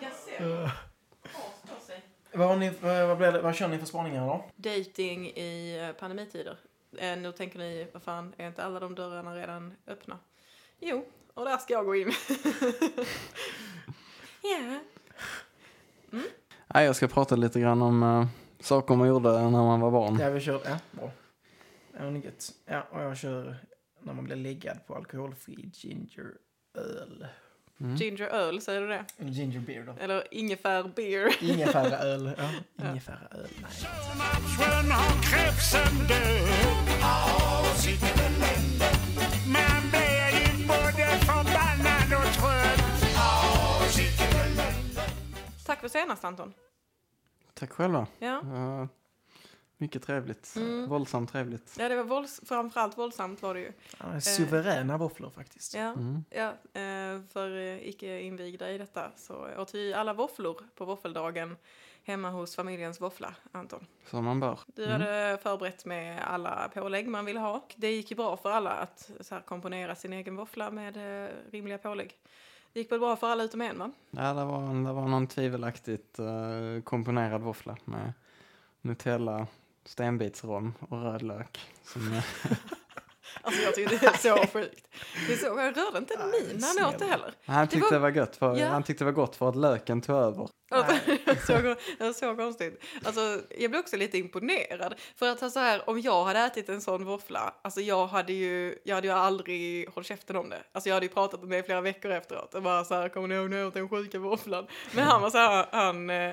gasell. Sig. Vad, har ni, vad, vad, blir det, vad kör ni för spaningar då? Dating i eh, pandemitider. Eh, Nu tänker ni, vad fan, är inte alla de dörrarna redan öppna? Jo, och där ska jag gå in. Ja. Nej, jag ska prata lite grann om uh, saker man gjorde när man var barn. Ja, vi kör... Ja, bra. Ja, och jag kör när man blir läggad på alkoholfri ginger öl. Mm. Ginger öl, säger du det? Eller ginger beer då. Eller ingefär beer. Ingefära öl. Ja, ingefära öl. Nej. Nationen har krebsen död. sitt elände. Man blir ju både förbannad och trött. sitt elände. Tack för senast, Anton. Tack själva. Ja, Uh, mycket trevligt. Mm. Våldsamt trevligt. ja det var vålds framförallt våldsamt var det ju. Ja, suveräna våfflor faktiskt. Ja, Mm. ja eh, för eh, icke invigda i detta så åt vi alla våfflor på våffeldagen hemma hos familjens våffla, Anton. Som man bör. Du Mm. hade förberett med alla pålägg man ville ha. Det gick ju bra för alla att så här, komponera sin egen våffla med eh, rimliga pålägg. Det gick väl bra för alla utom en, va? Ja, det var, det var någon tvivelaktigt uh, komponerad våffla med Nutella, stenbitsrom och rödlök. Som, Alltså jag tycker det är så sjukt. Det är så, jag rörde inte en min när han åt det heller. han, tyckte var- det var gött för, Ja. han tyckte det var gott för att löken tog över. Alltså, så, det så konstigt. Alltså, jag blev också lite imponerad. För att så här, om jag hade ätit en sån våffla, alltså jag hade ju, jag hade ju aldrig hållit käften om det. Alltså jag hade ju pratat om det i flera veckor efteråt. Och bara så här, kommer ni ihåg när jag åt den sjuka våfflan? Men han var så här, han, eh,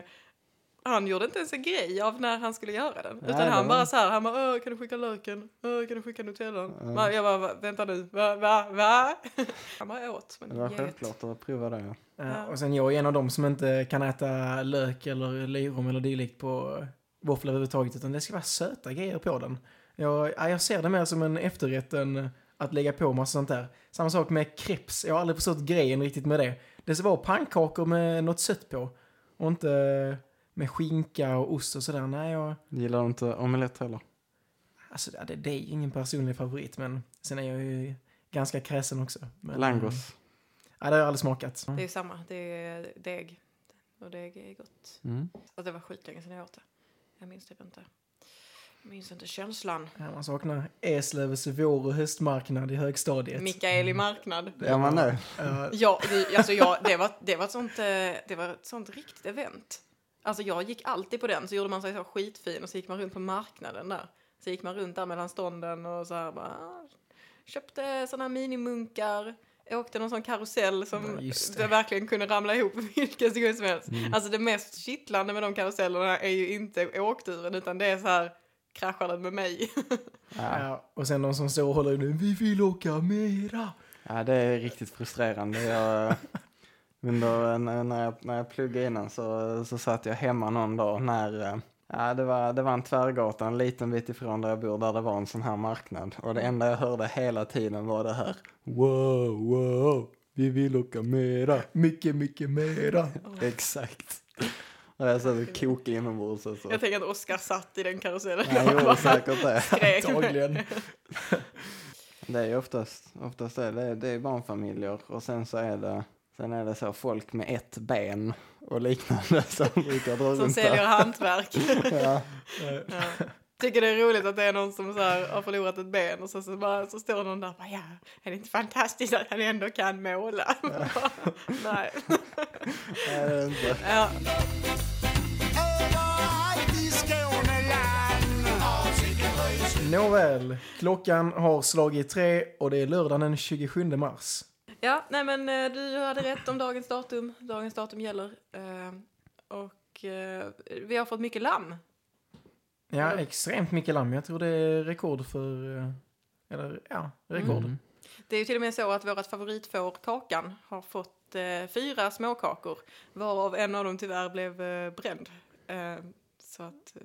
han gjorde inte ens en grej av när han skulle göra den. Utan Nej, det han bara så här, han bara, "Åh, kan du skicka löken? Åh, kan du skicka nutellan? Ja. Va- Jag bara, "Va- vänta nu, va, va, va? Han bara åt. Men Det var get. självklart att prova det. Ja. Ja, och sen jag är en av dem som inte kan äta lök eller löjrom eller dylikt på våfflor överhuvudtaget. Utan det ska vara söta grejer på den. Jag, ja, jag ser det mer som en efterrätt än att lägga på massa sånt där. Samma sak med kreps. Jag har aldrig förstått grejen riktigt med det. Det ska vara pannkakor med något sött på. Och inte med skinka och ost och sådär. Nej, jag... Gillar du inte omelett heller? Alltså det, det är ingen personlig favorit men sen är jag ju ganska kräsen också. Men, Langos. Ja, det har jag aldrig smakat. Det är ju samma, det är deg. Och deg är gott. Mm. Och det var skitlänge sedan jag åt det. Jag minns typ inte. Jag minns inte känslan. Ja, man saknar Eslövs vår och höstmarknad i högstadiet. Mikael i marknad. Ja, man det. Ja, Ja, det, alltså jag, det, var, det, var ett sånt, eh, det var ett sånt riktigt event. Alltså jag gick alltid på den, så gjorde man sig så skitfin och så gick man runt på marknaden där. Så gick man runt där mellan stånden och så här bara, ah, köpte såna minimunkar, åkte någon sån karusell som Ja, verkligen kunde ramla ihop vilken sekund som helst. Alltså det mest kittlande med de karusellerna är ju inte åkturen utan det är så här, kraschar den med mig? Ja. ja, och sen de som står och håller i nu, vi vill åka mera. ja, det är riktigt frustrerande. Jag, under, när, när, jag, när jag pluggade innan så, så satt jag hemma någon dag när eh, Ja, det var, det var en tvärgata en liten bit ifrån där jag bor där det var en sån här marknad. Och det enda jag hörde hela tiden var det här. Wow, wow, vi vill åka mera. Mycket, mycket mera. Exakt. Och jag satt och kokade inombords och så. Jag tänker att Oskar satt i den karusellen. Jag gjorde säkert det. Antagligen. Det är ju oftast, oftast är det, det är barnfamiljer och sen så är det, sen är det så folk med ett ben och liknande som brukar dra Som säljer hantverk. Ja. Ja. Tycker det är roligt att det är någon som så här har förlorat ett ben och så, så, bara, så står någon där och bara, ja, är det inte fantastiskt att han ändå kan måla? Nej. Nej, det är inte. Ja. Nåväl, klockan har slagit tre och det är lördagen den 27 mars. Ja, nej men eh, du hade rätt om dagens datum. Dagens datum gäller. Eh, Och eh, vi har fått mycket lamm. Ja, extremt mycket lamm. Jag tror det är rekord för... Eller ja, rekord. Mm. Det är ju till och med så att vårt favoritfår Kakan har fått eh, fyra småkakor varav en av dem tyvärr blev eh, bränd. Eh, så att, eh,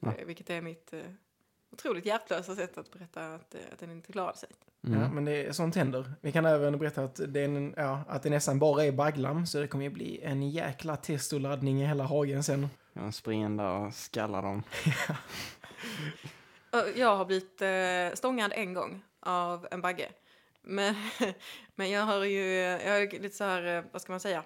Ja. vilket är mitt eh, otroligt hjärtlösa sätt att berätta att, eh, att den inte klarade sig. Mm. Ja, men det är sånt händer. Vi kan även berätta att det, en, ja, att det nästan bara är bagglam, så det kommer ju bli en jäkla testoladdning i hela hagen sen. Jag springer in där och skallar dem. Jag har blivit eh, stångad en gång av en bagge. Men, men jag har ju jag har lite så här, eh, vad ska man säga,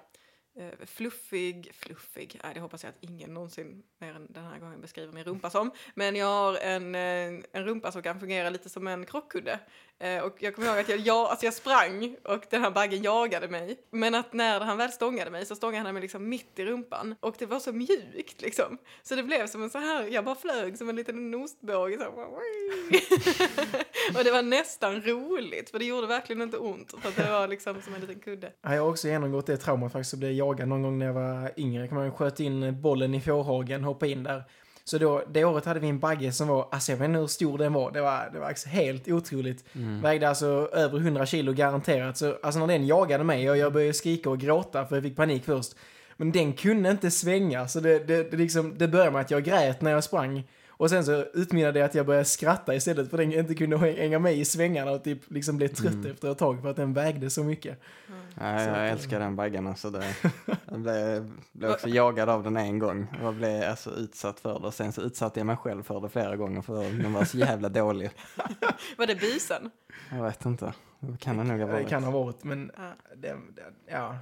eh, fluffig, fluffig, nej det hoppas jag att ingen någonsin mer än den här gången beskriver min rumpa som. Men jag har en, eh, en rumpa som kan fungera lite som en krockkudde. Eh, Och jag kommer ihåg att jag, jag, alltså jag sprang och den här baggen jagade mig. Men att när han väl stångade mig så stångade han mig liksom mitt i rumpan. Och det var så mjukt liksom. Så det blev som en så här, jag bara flög som en liten ostbåge. Så här, och det var nästan roligt för det gjorde verkligen inte ont. För det var liksom som en liten kudde. Ja, Jag har också genomgått det traumat faktiskt att bli jagad någon gång när jag var yngre. Jag kommer ihåg, sköt in bollen i fårhagen, hoppade in där. Så då, det året hade vi en bagge som var, alltså jag vet inte hur stor den var, det var, det var alltså helt otroligt. Vägde alltså över 100 kilo garanterat. Så alltså när den jagade mig och jag började skrika och gråta för jag fick panik först. Men den kunde inte svänga, så det, det, det, liksom, det började med att jag grät när jag sprang. Och sen så utmynnade det att jag började skratta istället för den inte kunde hänga med i svängarna och typ liksom blev trött efter ett tag för att den vägde så mycket. Ja, Så att, jag älskar den baggen alltså. Det, jag blev, blev också jagad av den en gång. Jag blev alltså utsatt för det. Och sen så utsatte jag mig själv för det flera gånger för den var så jävla dålig. Var det busen? Jag vet inte. Det kan det nog ha Det varit. kan ha varit, men Ja. den, den, ja,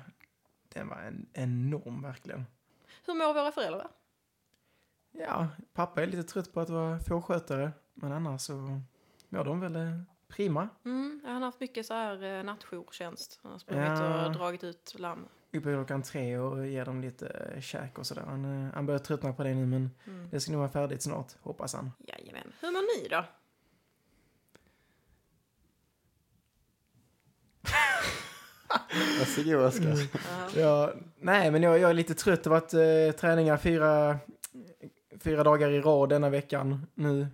den var en enorm verkligen. Hur mår våra föräldrar? Ja, pappa är lite trött på att vara fårskötare, men annars så mår de väl eh, prima. Mm, han har haft mycket så här eh, nattjourtjänst. Han har sprungit Ja. och dragit ut lamm. Uppe klockan tre och ger dem lite eh, käk och sådär. Han, han börjar tröttna på det nu, men Mm. det ska nog vara färdigt snart, hoppas han. Jajamän. Hur mår ni då? Varsågod Oskar. Ja. Ja, nej, men jag, jag är lite trött. Det har varit eh, träningar fyra, fyra dagar i rad denna veckan nu.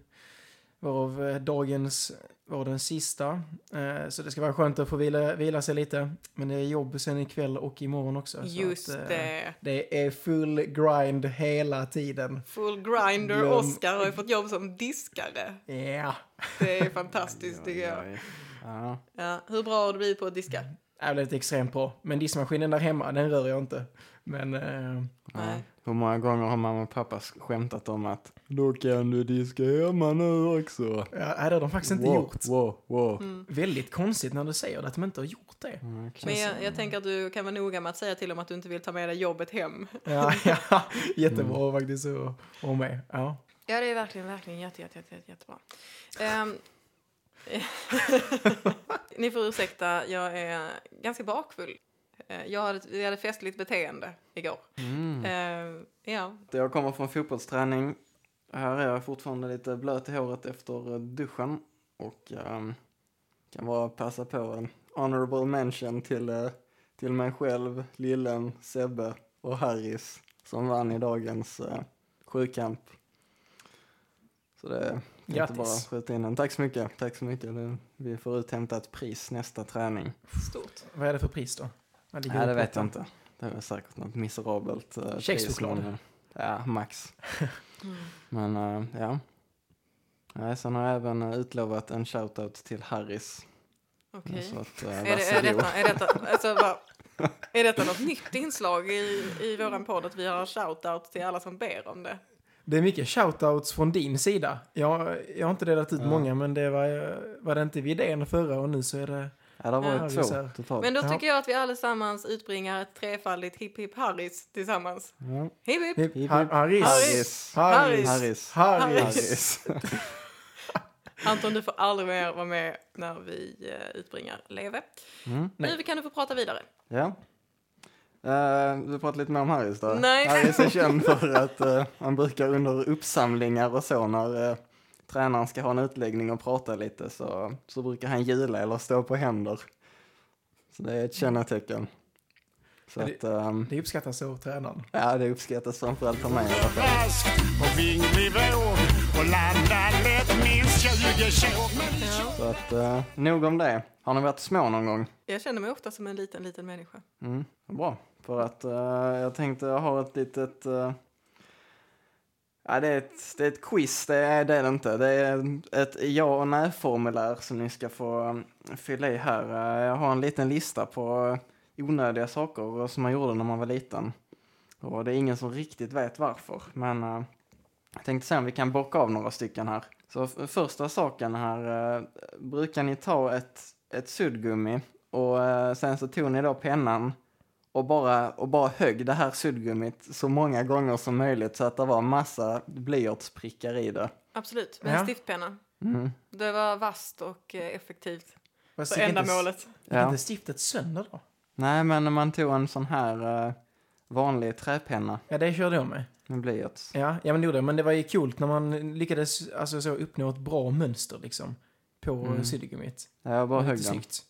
Varav eh, dagens var den sista. Eh, så det ska vara skönt att få vila, vila sig lite. Men det är jobb sen ikväll och imorgon också. så Just att, eh, det. Det är full grind hela tiden. Full grinder Glöm- Oscar har ju fått jobb som diskare. Ja. Det är fantastiskt tycker jag. Ja. Ja, hur bra har du blivit på att diska? Det är blivit extremt bra. Men diskmaskinen där hemma, den rör jag inte. Men eh. Nej. Hur många gånger har mamma och pappa skämtat om att då kan du diska hemma nu också? ja, det har de faktiskt inte wow, gjort. Wow, wow. Mm. Väldigt konstigt när du säger det, att de inte har gjort det. Mm. Men jag, jag tänker att du kan vara noga med att säga till dem att du inte vill ta med dig jobbet hem. Ja, ja jättebra faktiskt att ha med. Ja. Ja, det är verkligen, verkligen jätte, jätte, jätte, jättebra. Ehm, ni får ursäkta, jag är ganska bakfull. Eh, Jag hade, vi hade festligt beteende igår. Mm. Ehm, ja, Jag kommer från fotbollsträning. Här är jag fortfarande lite blöt i håret efter eh, duschen. Och ehm, kan bara passa på en honorable mention till, eh, till mig själv, Lillen, Sebbe och Harris som vann i dagens uh, sjukamp. Så det är inte bara att skjuta in en. Tack så mycket. Tack så mycket. Vi får uthämta ett pris nästa träning. stort. Vad är det för pris då? Nej, det på vet jag inte. Det är säkert något miserabelt uh, Kexchoklad. eh, Ja, max. Mm. Men eh, ja. Nej, sen har jag även eh, utlovat en shoutout till Harris. Okej. Så att, uh, Är, det, är, detta, är, detta, alltså, är detta något nytt inslag i, i våran podd att vi har shoutout till alla som ber om det? Det är mycket shoutouts från din sida. Jag, jag har inte delat ut Ja. många, men det var, var det inte vid idén förra och nu så är det... Ja, det har varit Ja, två totalt. Men då tycker jag att vi allesammans utbringar ett trefaldigt hipp hipp Harris tillsammans. Ja. Hipp hipp! Hipp, hipp. Ha- Harris. Harris. Harris. Harris. Harris. Harris. Anton, du får aldrig mer vara med när vi uh, utbringar leve. Mm. Nu kan du få prata vidare. Ja. Uh, vi pratar lite mer om Harris då. Nej. Harris är känd för att eh, han brukar under uppsamlingar och så när eh, tränaren ska ha en utläggning och prata lite så, så brukar han hjula eller stå på händer. Så det är ett kännetecken. Så det- att, ehm, Det uppskattas av tränaren. ja det uppskattas framförallt av mig i alla fall. Rask och vinglig våg och landar lätt minst 20 tjog. Ja. Så att, uh, nog om det. Har ni varit små någon gång? Jag känner mig ofta som en liten, liten människa. Mm, bra. För att eh, jag tänkte jag har ett litet... eh, ja, det är ett, det är ett quiz, det är det är det inte. Det är ett ja och nej-formulär som ni ska få um, fylla i här. Uh, jag har en liten lista på onödiga saker som man gjorde när man var liten. Och det är ingen som riktigt vet varför. Men uh, jag tänkte se om vi kan bocka av några stycken här. Så första saken här, eh, brukar ni ta ett, ett suddgummi och sen så tog ni då pennan och bara, och bara högg det här suddgummit så många gånger som möjligt så att det var massa blyertsprickar i det. Absolut, med Ja. en stiftpenna. Mm. Det var vasst och eh, effektivt för inte- ändamålet. Gick Ja. inte stiftet sönder då? Nej, men när man tog en sån här eh, vanlig träpenna Ja, det körde jag med. med blyerts. Ja, ja men det gjorde. Men det var ju coolt när man lyckades alltså, så, uppnå ett bra mönster liksom. På Mm. mm. sydgummit. Ja, jag bara högg den. snyggt.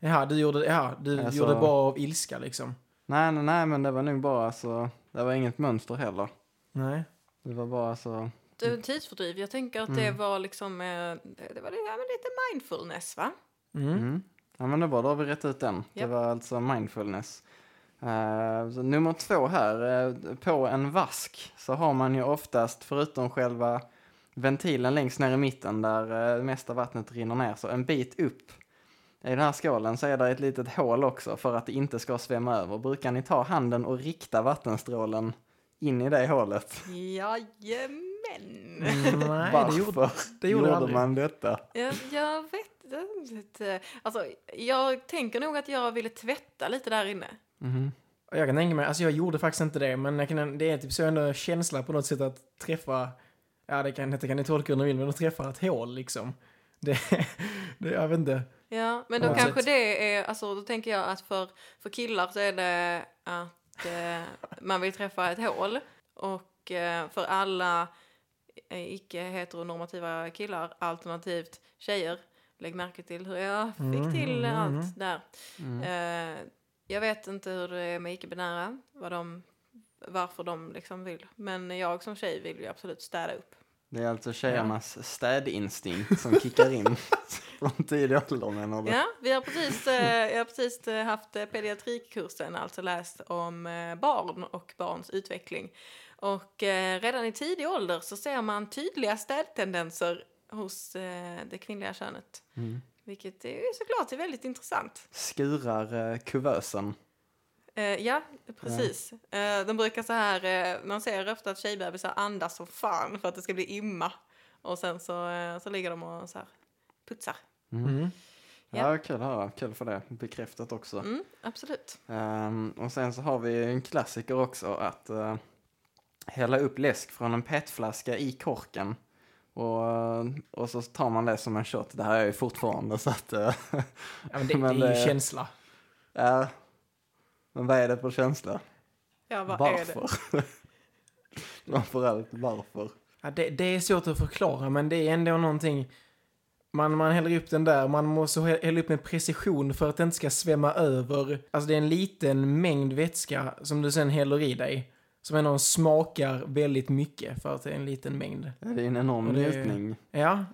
Jaha, du gjorde, ja, du Alltså- gjorde bara av ilska liksom. Nej, nej, nej, men det var nog bara så, det var inget mönster heller. Nej. Det var bara så, Det en tidsfördriv. Jag tänker att det Mm. var liksom, eh, det det var det, ja, men lite mindfulness va? Mm. mm. Ja, men det var, då har vi rätt ut den. Det Japp. var alltså mindfulness. Så nummer två här, eh, på en vask så har man ju oftast, förutom själva ventilen längst ner i mitten där det mesta vattnet rinner ner, så en bit upp i den här skålen så är det ett litet hål också för att det inte ska svämma över. Brukar ni ta handen och rikta vattenstrålen in i det hålet? Jajamän! Mm, nej, det Varför gjorde, det gjorde aldrig. man detta? Jag, jag vet inte. Alltså, jag tänker nog att jag ville tvätta lite där inne. Och Jag kan tänka mig, alltså jag gjorde faktiskt inte det, men jag kan, det är typ så ändå känsla på något sätt att träffa, ja det kan, det kan ni tolka hur ni vill, men att träffa ett hål liksom. Det, det jag vet inte. Ja, men då kanske sätt. det är, alltså då tänker jag att för, för killar så är det att eh, man vill träffa ett hål och eh, för alla eh, icke-heteronormativa killar alternativt tjejer, lägg märke till hur jag fick Mm, till mm, allt mm. där. Mm. Eh, jag vet inte hur det är med icke-binära, vad de, varför de liksom vill, men jag som tjej vill ju absolut städa upp. Det är alltså tjejernas städinstinkt som kickar in från tidig ålder menar du? Ja, vi har precis, eh, jag har precis eh, haft eh, pediatrikkursen, alltså läst om barn och barns utveckling. Och redan i tidig ålder så ser man tydliga städtendenser hos det kvinnliga könet. Mm. Vilket är såklart är väldigt intressant. Skurar kuvösen. Eh, ja, precis. Eh, de brukar så här, eh, man ser ofta att tjejbebisar andas som fan för att det ska bli imma. Och sen så, eh, så ligger de och så här putsar. Mm. Ja. Ja, kul att höra. Kul för det. Bekräftat också. Mm, absolut. Ehm, och sen så har vi en klassiker också att uh, hälla upp läsk från en petflaska i korken. Och, eh, och så tar man det som en shot. Det här är ju fortfarande så att... eh, Ja, men det, Men det är ju det- känsla. ja. Men vad är det för känsla? Ja, vad är det? varför? Framförallt varför? Ja, det, det är svårt att förklara, men det är ändå någonting... Man, man häller upp den där, man måste hä- hälla upp med precision för att det inte ska svämma över. Alltså det är en liten mängd vätska som du sen häller i dig. Som ändå smakar väldigt mycket för att det är en liten mängd. Ja, Det är en enorm njutning. Ja,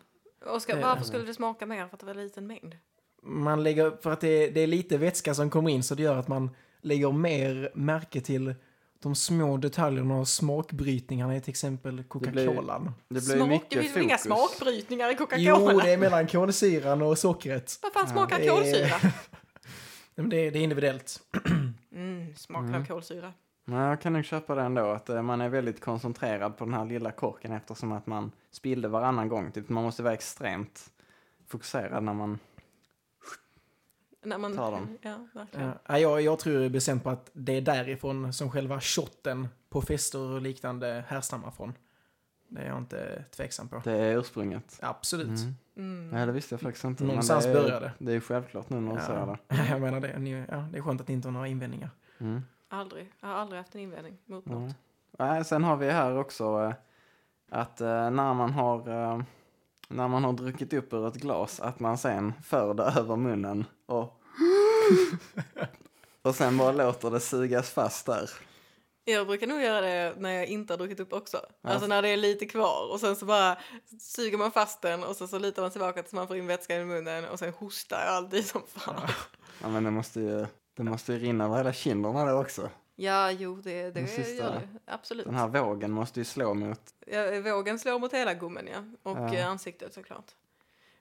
Oskar, varför skulle det smaka mer för att det var en liten mängd? man lägger, för att det är, det är lite vätska som kommer in så det gör att man lägger mer märke till de små detaljerna och smakbrytningarna i till exempel Coca-Colan. Det blir ju Smak, det mycket finns inga fokus. smakbrytningar i Jo, Coca-Cola? det är mellan kolsyran och sockret. Vad fan smakar är- kolsyra? Nej, men det, är, det är individuellt. Mm, smaken Mm. av kolsyra. Nej, jag kan nog köpa det ändå. Att eh, man är väldigt koncentrerad på den här lilla korken eftersom att man spillde varannan gång. Typ, man måste vara extremt fokuserad när man... När man, Tar dem. Ja, verkligen. Ja, jag, jag tror bestämt på att det är därifrån som själva shotten på fester och liknande härstammar från. Det är jag inte tveksam på. Det är ursprunget. Absolut. Mm. Mm. Nej, det visste jag faktiskt inte. men Någonstans det är, börjar det. Det är ju självklart nu när du säger det. Ja, jag menar det. Ni, ja, det är skönt att ni inte har några invändningar. Mm. Aldrig. Jag har aldrig haft en invändning mot Mm. något. Nej, sen har vi här också eh, att eh, när man har eh, när man har druckit upp ur ett glas att man sen för det över munnen och och sen bara låter det sugas fast där. Jag brukar nog göra det när jag inte har druckit upp också. Ja. Alltså när det är lite kvar och sen så bara suger man fast den och så, så litar man tillbaka tills man får in vätska i munnen och sen hostar jag alltid som fan. Ja, men det måste ju, det måste ju rinna över hela kinderna då också. Ja, jo, det, det sista- gör det. Absolut. Den här vågen måste ju slå mot... Ja, vågen slår mot hela gommen, ja. Och Ja. eh, ansiktet såklart.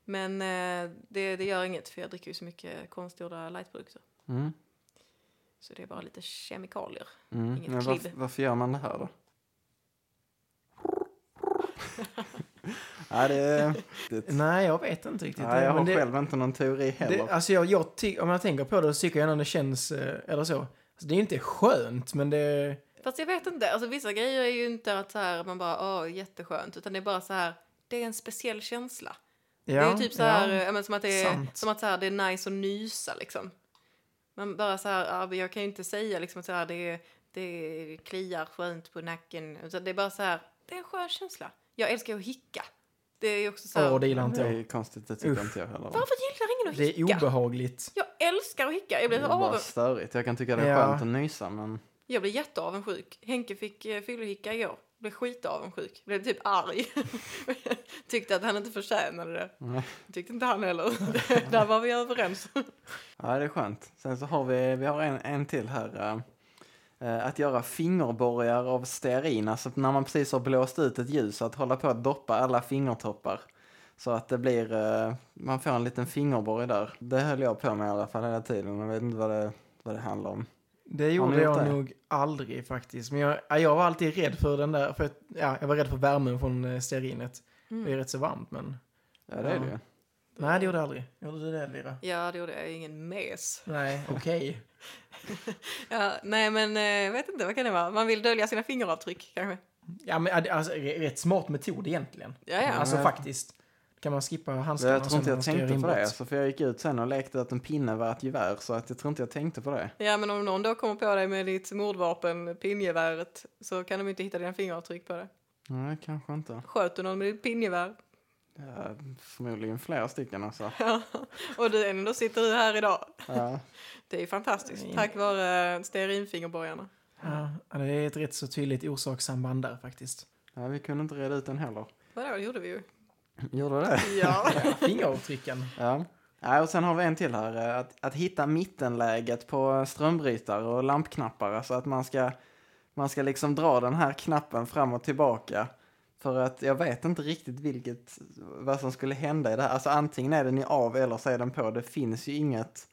Men eh, det, det gör inget för jag dricker ju så mycket konstgjorda lightprodukter. Mm. Så det är bara lite kemikalier. Mm. Inget Men klibb. varför, varför gör man det här då? Ja, det, det, Nej, jag vet inte riktigt. nej, jag har det, själv inte någon teori heller. det, alltså jag, jag om jag tänker på det så tycker jag ändå det känns, eh, eller så. Alltså det är inte skönt, men det... Fast jag vet inte, alltså vissa grejer är ju inte att så här, man bara, åh, jätteskönt, utan det är bara så här, det är en speciell känsla. Ja, det är ju typ så här, ja. men som att det är, sant. som att så här, det är nice att nysa liksom. Man bara så här, ja, men jag kan ju inte säga liksom att så här, det, det kliar skönt på nacken. Utan det är bara så här, det är en skön känsla. Jag älskar att hicka. Det är ju också så här, Åh, det gillar inte Det jag. är konstigt, det tycker inte jag heller. varför gillar ingen att Det är hicka? obehagligt. Jag älskar att hicka. Jag Det blir, är så bara störigt. Jag kan tycka det är Ja. skönt att nysa, men jag blir jätteavundsjuk. Henke fick eh, fyllohicka igår. Blev skitavundsjuk. Blev typ arg. Tyckte att han inte förtjänade det. Nej. Tyckte inte han heller. Där var vi överens. ja, det är skönt. Sen så har vi, vi har en, en till här. eh, eh, att göra fingerborgar av stearin, alltså när man precis har blåst ut ett ljus, att hålla på att doppa alla fingertoppar. Så att det blir, eh, man får en liten fingerborg där. Det höll jag på med i alla fall hela tiden. Jag vet inte vad det, vad det handlar om. Det gjorde jag det? nog aldrig faktiskt. Men jag, ja, jag var alltid rädd för den där, för att, ja, jag var rädd för värmen från eh, stearinet. Det är rätt så varmt men... Ja, det är det ju. Nej, det gjorde jag aldrig. Gjorde du det, Lira? Ja, det gjorde jag. Ingen mes. Nej, okej. Ja, nej, men eh, jag vet inte. Vad kan det vara? Man vill dölja sina fingeravtryck kanske. Ja, men ja, det- alltså, rätt smart metod egentligen. Ja, ja. Alltså faktiskt. Kan man skippa handskarna Jag tror inte jag tänkte på det, alltså, för jag gick ut sen och lekte att en pinne var ett gevär, så att jag tror inte jag tänkte på det. Ja, men om någon då kommer på dig med ditt mordvapen, pingeväret, så kan de inte hitta dina fingeravtryck på det. Nej, kanske inte. Sköt du någon med ditt pinjevär? Ja, förmodligen flera stycken alltså. Ja, och du ändå sitter du här idag. Ja. Det är ju fantastiskt, tack vare stearinfingerborgarna. Ja, ja, det är ett rätt så tydligt orsakssamband där faktiskt. ja, vi kunde inte reda ut den heller. Vadå, det gjorde vi ju. Gjorde det? Ja. Fingeravtrycken. Ja. ja. Och sen har vi en till här. eh, Att, att hitta mittenläget på strömbrytare och lampknappar. Alltså att man ska, man ska liksom dra den här knappen fram och tillbaka. För att jag vet inte riktigt vilket, vad som skulle hända i det här. Alltså antingen är den ju av eller så är den på. Det finns ju inget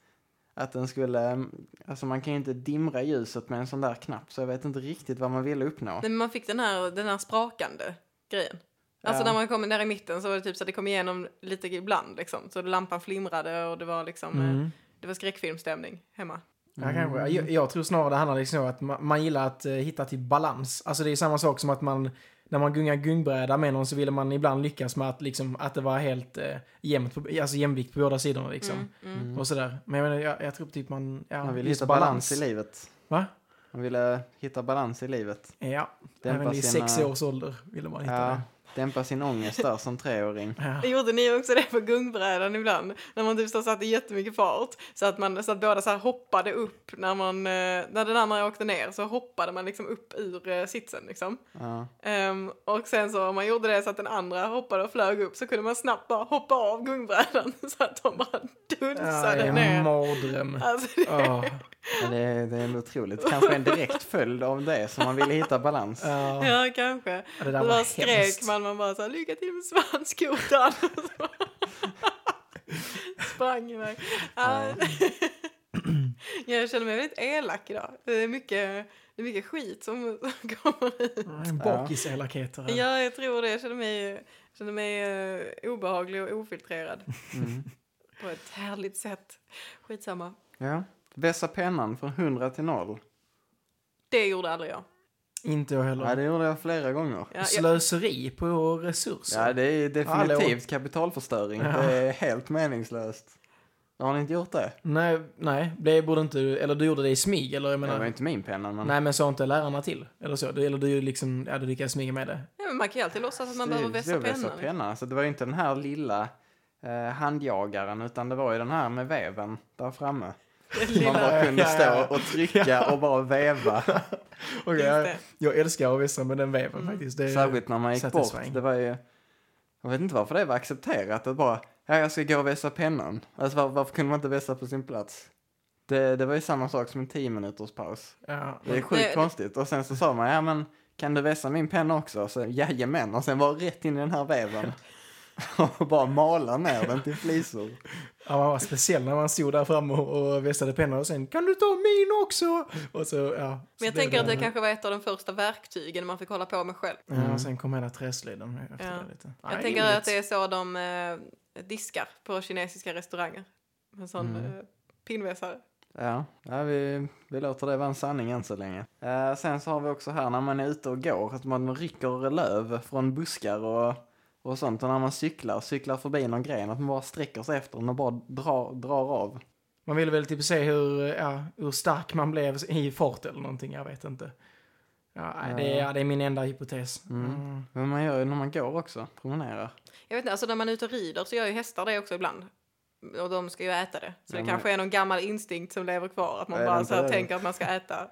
att den skulle, alltså man kan ju inte dimra ljuset med en sån där knapp. Så jag vet inte riktigt vad man ville uppnå. Men man fick den här, den här sprakande grejen. Alltså Ja. när man kom där i mitten så var det typ så att det kom igenom lite ibland liksom. Så lampan flimrade och det var liksom, eh, Mm. det var skräckfilmstämning hemma. Ja, kanske. Jag, jag tror snarare det handlar liksom om att man, man gillar att eh, hitta till balans. Alltså det är samma sak som att man, när man gungar gungbräda med någon så ville man ibland lyckas med att, liksom, att det var helt eh, jämnt, på, alltså jämvikt på båda sidorna liksom. Mm, mm. Och sådär. Men jag, menar, jag, jag tror typ man, ja, Man vill hitta balans. i livet. Va? Man ville hitta balans i livet. Ja, även i sina- sex års ålder ville man hitta Ja, det. Dämpa sin ångest där som treåring. Ja. Gjorde ni också det på gungbrädan ibland? När man typ så satte jättemycket fart. Så att, man, så att båda så här hoppade upp när, man, eh, när den andra åkte ner. Så hoppade man liksom upp ur eh, sitsen liksom. Ja. Ehm, och sen så om man gjorde det så att den andra hoppade och flög upp så kunde man snabbt bara hoppa av gungbrädan så att de bara Ja, dunsade en ner. mardröm. Alltså, det, Ja, det, är, det är ändå otroligt. Kanske en direkt följd av det som man ville hitta balans. ja. ja, kanske. Ja, det där var skrek hemskt. man, man bara så här, lycka till med svanskotan. Sprang iväg. Ja. Jag känner mig väldigt elak idag. Det är mycket, det är mycket skit som, som kommer ut. En bakiselakhet. det där. Ja, jag tror det. Jag känner mig, känner mig eh, obehaglig och ofiltrerad. Mm. På ett härligt sätt. Skitsamma. Ja. Vässa pennan från 100 till 0. Det gjorde aldrig jag. Inte jag Ja, heller. det gjorde jag flera gånger. Ja, jag Slöseri på resurser. Ja, det är Hallå. definitivt kapitalförstöring. Ja. Det är helt meningslöst. Har ni inte gjort det? Nej, nej, det borde inte du, eller du gjorde det i smyg, eller jag Det menar, var inte min penna, men... nej men sa inte lärarna till, eller så, du, eller du liksom, ja du lyckades smyga med det. ja, men man kan ju alltid låtsas att man Det- behöver det vässa var vässa pennan. penna. Så det var ju inte den här lilla eh, handjagaren, utan det var ju den här med väven där framme. Man bara kunde stå och trycka och bara väva. Okej, Just jag, jag älskar att vässa med den väven Mm. faktiskt. Det är, Särskilt när man gick bort. Det var ju... Jag vet inte varför det var accepterat att bara, ja jag ska gå och vässa pennan. Alltså var, varför kunde man inte vässa på sin plats? Det, det var ju samma sak som en 10 minuters paus. ja, Det är sjukt Det- konstigt. Och sen så sa man, ja men kan du vässa min penna också? Så jajamän, och sen var rätt in i den här väven. bara mala ner den till flisor. Ja, man var speciell när man stod där framme och, vässade pennan och sen kan du ta min också? Och så, ja. Men jag tänker att det kanske var ett av de första verktygen man fick hålla på med själv. Ja, och sen kom hela träslöjden efter Ja. det lite. Jag tänker att det är så de eh, diskar på kinesiska restauranger. En sån Mm. eh, pinnvässare. Ja, ja vi, vi låter det vara en sanning än så länge. Eh, sen så har vi också här när man är ute och går, att man rycker löv från buskar och, och sånt. Och när man cyklar, cyklar förbi någon gren, att man bara sträcker sig efter den och bara drar, drar av. Man ville väl typ se hur, ja, hur stark man blev i fart eller någonting, jag vet inte. Ja, det, är, ja, det är min enda hypotes. Mm. Men man gör ju när man går också, promenerar. Jag vet inte, alltså när man är ute och rider så gör ju hästar det också ibland. Och de ska ju äta det. Så Ja, det men- kanske är någon gammal instinkt som lever kvar. Att man bara så tänker att man ska äta.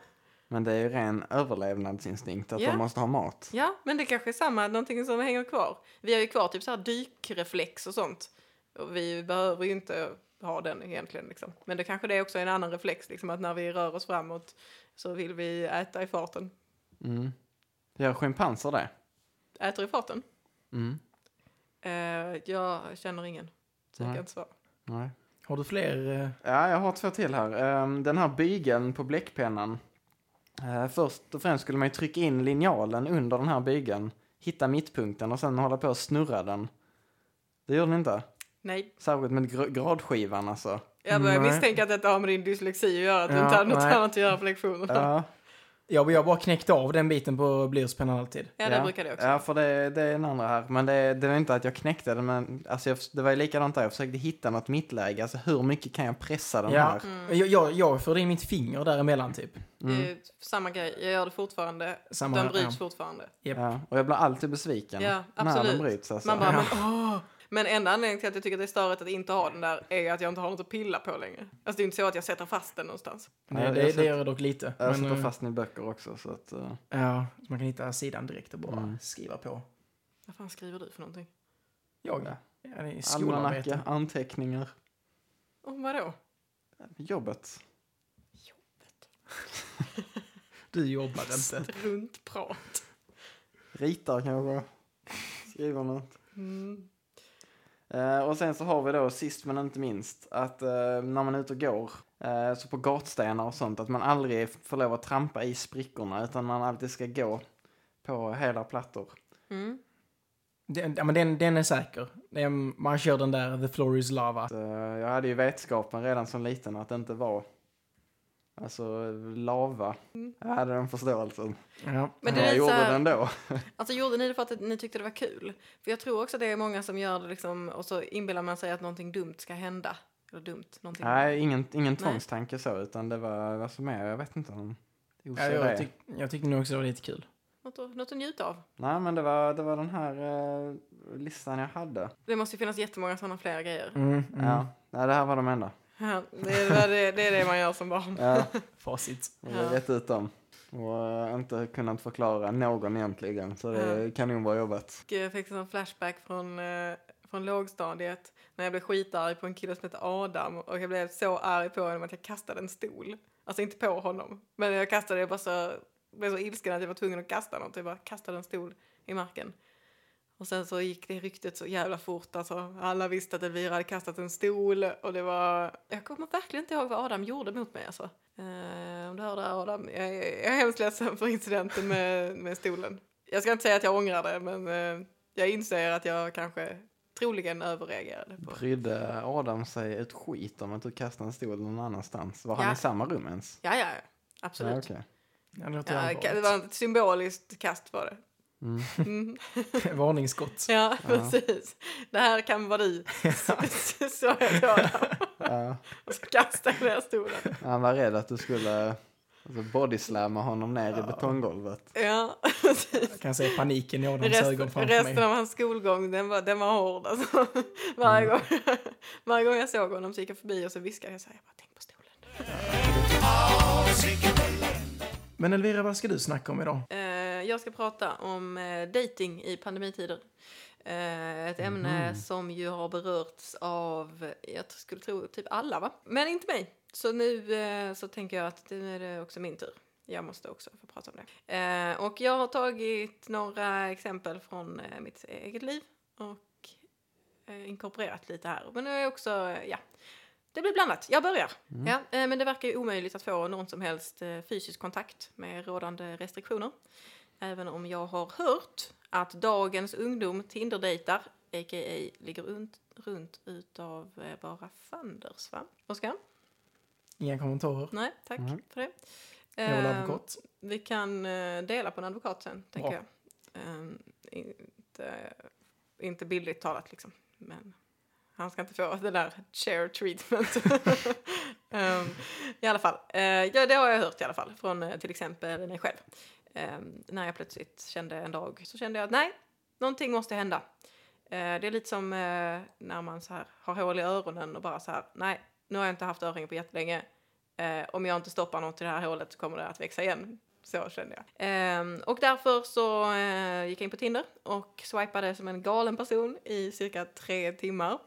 Men det är ju ren överlevnadsinstinkt, att Ja. de måste ha mat. Ja, men det kanske är samma, någonting som hänger kvar. Vi har ju kvar typ så här dykreflex och sånt. Och vi behöver ju inte ha den egentligen liksom. Men det kanske det är också en annan reflex liksom att när vi rör oss framåt så vill vi äta i farten. Mm. Gör schimpanser det? Äter i farten? Mm. Eh, jag känner ingen. Så jag Nej. kan inte svara. Nej. Har du fler? eh, Ja, jag har två till här. Ehm, Den här bygeln på bläckpennan. Eh, Först och främst skulle man ju trycka in linjalen under den här bygeln, hitta mittpunkten och sen hålla på och snurra den. Det gjorde ni inte? Nej, Särskilt med gr- gradskivan alltså. jag börjar Nej. misstänka att detta har med din dyslexi att göra. Att du Ja, inte hade något nej. annat att göra på lektionerna. Ja, Jag, jag bara knäckte av den biten på blyertspennan alltid. det brukar det också. Ja, för det, det är en andra här. Men det, det var inte att jag knäckte den, men alltså jag, det var ju likadant där. Jag försökte hitta något mittläge. Alltså hur mycket kan jag pressa den Ja, här? Mm. jag, jag, jag förde in mitt finger däremellan typ. Det är samma grej. Jag gör det fortfarande. Samma, Den bryts ja. fortfarande. Japp. Ja, och jag blir alltid besviken Ja, när den absolut. bryts. Alltså. Man bara, Ja. men åh! Men enda anledningen till att jag tycker att det är störigt att inte ha den där är att jag inte har något att pilla på längre. Alltså det är inte så att jag sätter fast den någonstans. Nej, det, det sätter- gör jag dock lite. Jag Men, sätter eh, fast den i böcker också. Så att, eh, Ja, så man kan hitta sidan direkt och bara Mm. skriva på. Vad fan skriver du för någonting? Jag? Ja. Ja, det är almanacka, skolarbete. anteckningar, Om vadå? jobbet. Du jobbar inte. Struntprat. Ritar kanske. Skriver något. Mm. Eh, och sen så har vi då sist men inte minst att eh, när man är ute och går, eh, så på gatstenar och sånt, att man aldrig får lov att trampa i sprickorna utan man alltid ska gå på hela plattor. Mm. Den, ja, men den, den är säker. Den, man kör den där The floor is lava. Så, eh, jag hade ju vetskapen redan som liten att det inte var Alltså lava. Jag hade den förståelsen. Ja. Men det jag är så gjorde här- det ändå. Alltså gjorde ni det för att ni tyckte det var kul? För jag tror också det är många som gör det liksom och så inbillar man sig att någonting dumt ska hända. Eller dumt, någonting. Nej, ingen, ingen tvångstanke så, utan det var vad som är, jag vet inte om Ja, jag, tyck, jag tyckte nog också det var lite kul. Något, att, något att njuta av. Nej, men det var, det var den här eh, listan jag hade. Det måste ju finnas jättemånga sådana fler grejer. Mm, mm. Ja, nej, det här var de enda. Ja, det, är, det, det är det man gör som barn. Ja, Facit. har rätt ut dem. Och eh, inte kunnat förklara någon egentligen, så det är kanonbra jobbat. Jag fick en sån flashback från, eh, från lågstadiet när jag blev skitarg på en kille som hette Adam och jag blev så arg på honom att jag kastade en stol. Alltså inte på honom, men jag kastade, jag bara så, blev så ilsken att jag var tvungen att kasta något. Jag bara kastade en stol i marken. Och sen så gick det ryktet så jävla fort. Alltså, alla visste att Elvira hade kastat en stol och det var... Jag kommer verkligen inte ihåg vad Adam gjorde mot mig alltså. Eh, om du hör det här Adam, jag, är- jag är hemskt ledsen för incidenten med, med stolen. Jag ska inte säga att jag ångrar det, men eh, jag inser att jag kanske troligen överreagerade. På. Brydde Adam sig ett skit om att du kastade en stol någon annanstans? Var han Ja. i samma rum ens? Ja, ja, absolut. Ja, okej. Ja, det var ett symboliskt kast var det. Mm. Mm. Varningsskott. Ja, precis. Det här kan vara du. Så, jag Adam. Ja. Och så kastade jag ner stolen. Han var rädd att du skulle alltså, bodyslamma honom ner i betonggolvet. Ja, precis. Jag kan se paniken i Adams ögon Rest, framför resten mig. av hans skolgång, den var, den var hård. Alltså. Varje, gång, varje gång jag såg honom så gick jag förbi och så viskade jag så här, jag bara tänk på stolen. Men Elvira, vad ska du snacka om idag? Eh, jag ska prata om eh, dating i pandemitider. Eh, ett ämne som ju har berörts av, jag skulle tro, typ alla va? Men inte mig. Så nu eh, så tänker jag att nu är det också min tur. Jag måste också få prata om det. Eh, och jag har tagit några exempel från mitt eget liv och inkorporerat lite här. Men det är också, eh, ja, det blir blandat. Jag börjar. Ja, eh, men det verkar ju omöjligt att få någon som helst fysisk kontakt med rådande restriktioner. Även om jag har hört att dagens ungdom Tinder-dejtar, a.k.a. ligger runt, runt utav eh, bara fanders, va? Oskar? Inga kommentarer. Nej, tack Mm. för det. Jag vill Ehm, advokat. vi kan eh, dela på en advokat sen, tänker Bra. jag. Ehm, inte, inte bildligt talat liksom, men han ska inte få det där share treatment. Ehm, I alla fall, eh, ja, det har jag hört i alla fall från eh, till exempel mig själv. Ehm, när jag plötsligt kände en dag så kände jag att nej, någonting måste hända. Eh, det är lite som eh, när man så här har hål i öronen och bara så här, nej, nu har jag inte haft öringar på jättelänge. Eh, om jag inte stoppar något i det här hålet så kommer det att växa igen. Så kände jag. Um, och därför så eh, gick jag in på Tinder och swipade som en galen person i cirka tre timmar.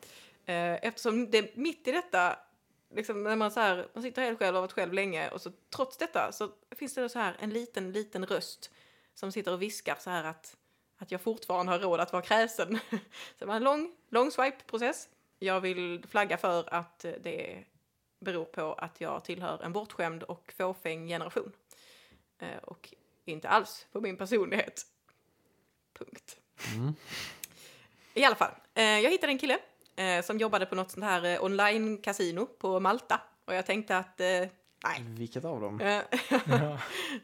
Eh, eftersom det mitt i detta, liksom när man, så här, man sitter helt själv och har varit själv länge och så trots detta så finns det så här en liten, liten röst som sitter och viskar så här att, att jag fortfarande har råd att vara kräsen. så det var en lång, lång swipe-process. Jag vill flagga för att det beror på att jag tillhör en bortskämd och fåfäng generation. Eh, och inte alls på min personlighet. Punkt. Mm. I alla fall, eh, jag hittade en kille eh, som jobbade på något sånt här eh, online-casino på Malta. Och jag tänkte att, eh, nej. Vilket av dem? Eh, Ja.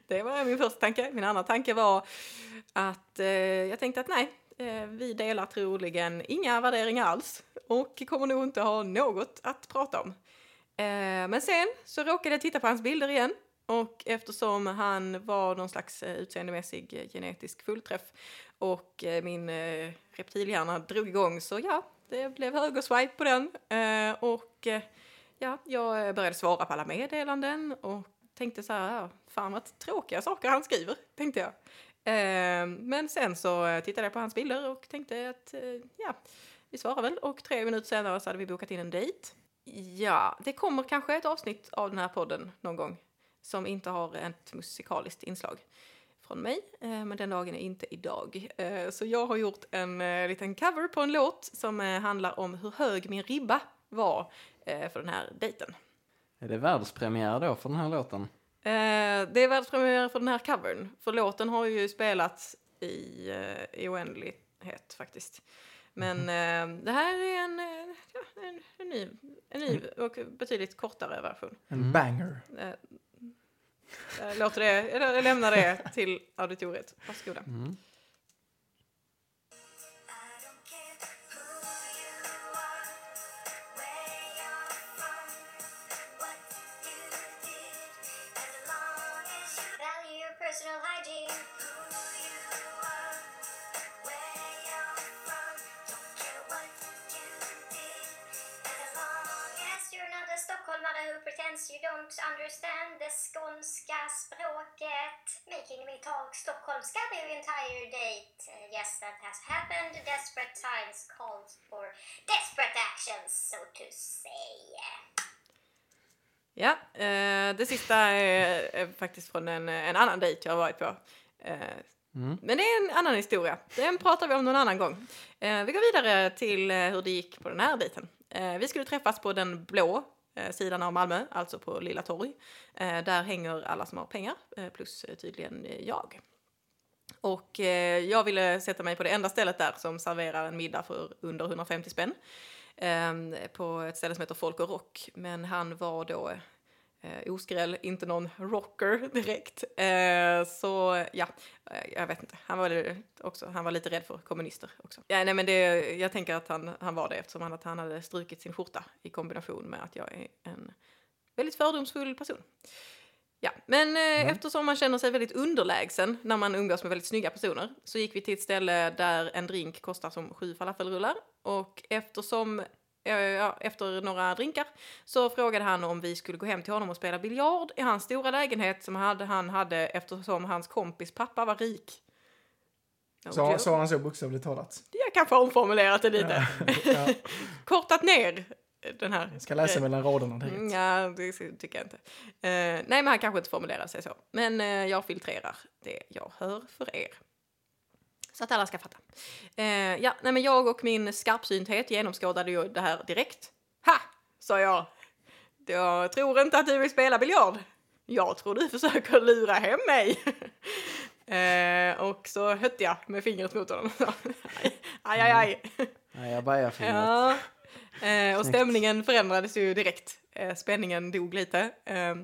det var min första tanke. Min andra tanke var att eh, jag tänkte att nej, eh, vi delar troligen inga värderingar alls och kommer nog inte ha något att prata om. Eh, men sen så råkade jag titta på hans bilder igen och eftersom han var någon slags utseendemässig genetisk fullträff och min reptilhjärna drog igång så ja, det blev högerswipe på den eh, och eh, ja, jag började svara på alla meddelanden och tänkte så här, ja, fan vad tråkiga saker han skriver, tänkte jag. Eh, men sen så tittade jag på hans bilder och tänkte att eh, ja, vi svarar väl och tre minuter senare så hade vi bokat in en dejt. Ja, det kommer kanske ett avsnitt av den här podden någon gång som inte har ett musikaliskt inslag från mig, eh, men den dagen är inte idag. Eh, så jag har gjort en eh, liten cover på en låt som handlar om hur hög min ribba var för den här dejten. Är det världspremiär då för den här låten? Det är världspremiär för den här covern, för låten har ju spelats i, i oändlighet faktiskt. Men eh, det här är en, ja, en, en, ny, en ny och betydligt kortare version. En banger. Jag låter det, jag lämnar det till auditoriet. Varsågoda. Mm. Stockholmare who pretends you don't understand the skånska språket. Making me talk stockholmska the entire date. Uh, yes, that has happened. Desperate times called for desperate actions, so to say. Ja, eh, det sista är, är faktiskt från en, en annan dejt jag har varit på. Eh, Mm. Men det är en annan historia. Den pratar vi om någon annan gång. Eh, vi går vidare till eh, hur det gick på den här dejten. Eh, vi skulle träffas på den blå eh, Eh, sidan av Malmö, alltså på Lilla Torg. Eh, där hänger alla som har pengar, eh, plus tydligen jag. Och jag ville sätta mig på det enda stället där som serverar en middag för under 150 spänn. Ehm, på ett ställe som heter Folk och Rock. Men han var då eh, oskräll, inte någon rocker direkt. Eh, så ja, eh, jag vet inte. Han var, också, han var lite rädd för kommunister också. Ja, nej, men det, jag tänker att han, han var det eftersom han, att han hade strukit sin skjorta i kombination med att jag är en väldigt fördomsfull person. Ja, men eh, eftersom man känner sig väldigt underlägsen när man umgås med väldigt snygga personer så gick vi till ett ställe där en drink kostar som sju falafelrullar och eftersom efter några drinkar så frågade han om vi skulle gå hem till honom och spela biljard i hans stora lägenhet som han hade eftersom hans kompis pappa var rik. Så, så han så bokstavligt talat. Jag kanske har omformulerat det lite. Ja. Kortat ner den här. Jag ska läsa mellan raderna direkt. Mm, Ja, det tycker jag inte. Eh, nej, men han kanske inte formulerar sig så. Men eh, jag filtrerar det jag hör för er. Så att alla ska fatta. Eh, ja, nej, men jag och min skarpsynthet genomskådade ju det här direkt. Ha! sa jag. Jag tror inte att du vill spela biljard. Jag tror du försöker lura hem mig. eh, och så hötte jag med fingret mot honom. aj, aj, aj. Nej, jag bajar fingret. Ja. Eh, och stämningen förändrades ju direkt. Eh, spänningen dog lite. Eh,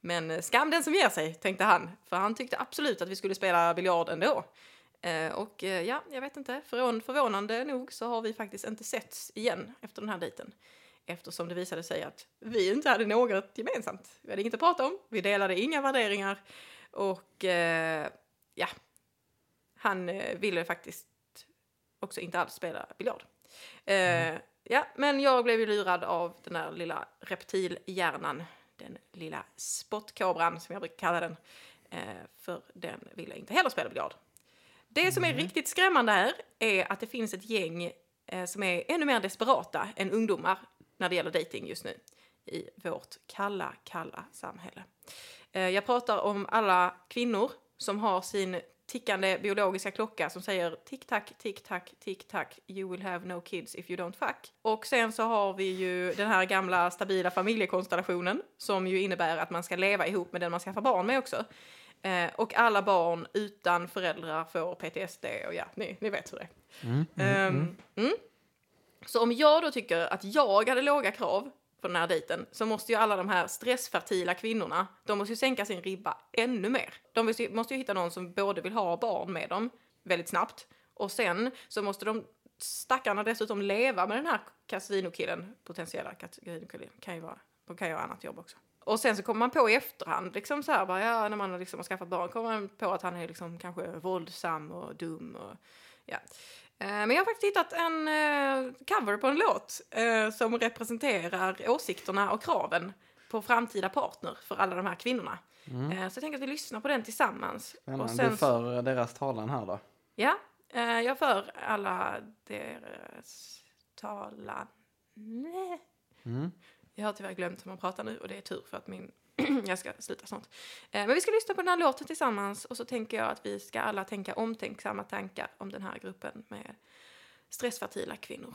men skam den som ger sig, tänkte han. För han tyckte absolut att vi skulle spela biljard ändå. Eh, och eh, ja, jag vet inte, förvån- förvånande nog så har vi faktiskt inte setts igen efter den här dejten. Eftersom det visade sig att vi inte hade något gemensamt. Vi hade inget att prata om, vi delade inga värderingar och eh, ja, han ville faktiskt också inte alls spela biljard. Eh, ja, men jag blev ju lurad av den där lilla reptilhjärnan, den lilla spottkobran som jag brukar kalla den, för den ville inte heller spela biljard. Det som är riktigt skrämmande här är att det finns ett gäng eh, som är ännu mer desperata än ungdomar när det gäller dating just nu i vårt kalla, kalla samhälle. Eh, jag pratar om alla kvinnor som har sin tickande biologiska klocka som säger tick-tack, tick-tack, tick-tack, you will have no kids if you don't fuck. Och sen så har vi ju den här gamla stabila familjekonstellationen som ju innebär att man ska leva ihop med den man skaffar barn med också. Eh, och alla barn utan föräldrar får PTSD och ja, ni, ni vet hur det är. Ehm, mm. Så om jag då tycker att jag hade låga krav på den här dejten så måste ju alla de här stressfertila kvinnorna, de måste ju sänka sin ribba ännu mer. De måste ju, måste ju hitta någon som både vill ha barn med dem väldigt snabbt och sen så måste de stackarna dessutom leva med den här kasinokillen, potentiella kasinokillen, kan ju vara, de kan ju ha annat jobb också. Och sen så kommer man på i efterhand, liksom så här, bara, ja, när man har liksom skaffat barn, kommer man på att han är liksom kanske våldsam och dum och ja. Eh, Men jag har faktiskt hittat en eh, cover på en låt eh, som representerar åsikterna och kraven på framtida partner för alla de här kvinnorna. Eh, så jag tänker att vi lyssnar på den tillsammans. Spännande. Och Du sen, för deras talan här då? ja, jag för alla deras talan. Mm. Jag har tyvärr glömt hur man pratar nu och det är tur för att min jag ska sluta snart. Eh, men vi ska lyssna på den här låten tillsammans och så tänker jag att vi ska alla tänka omtänksamma tankar om den här gruppen med stressfertila kvinnor.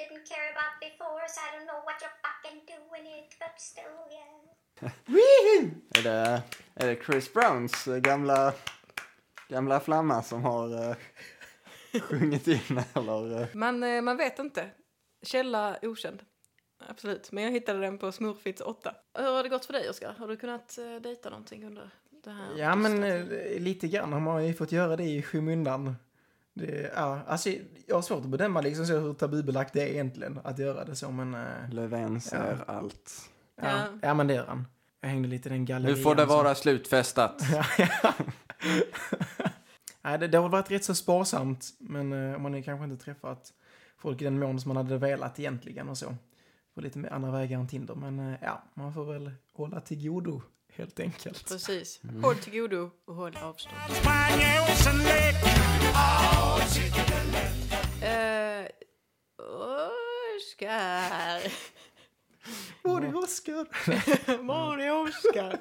Didn't care about before. So I don't know what you're fucking doing it, but still, yeah. Är det, är det Chris Browns eh, gamla, gamla flamma som har uh, sjungit in eller? eh? Man, man vet inte. Källa okänd. Absolut, men jag hittade den på Smurfits 8. Hur har det gått för dig, Oskar? Har du kunnat dejta någonting under det här? Ja, men lite grann har man ju fått göra det i skymundan. Det, ja, alltså, jag har svårt att bedöma liksom så hur tabubelagt det är egentligen att göra det så, men... eh, Löfven ser allt. Ja, Ja. ja. men det gör han. Jag hängde lite i den gallerian. Nu får det vara slutfestat. Nej, det, det har varit rätt så sparsamt, men eh, man har kanske inte träffat folk i den mån som man hade velat egentligen och så. På lite andra vägar än Tinder, men eh, ja, man får väl hålla till godo helt enkelt. Precis. Håll till godo och håll avstånd. Eh, Oskar. Var det Oskar? Var är Oskar?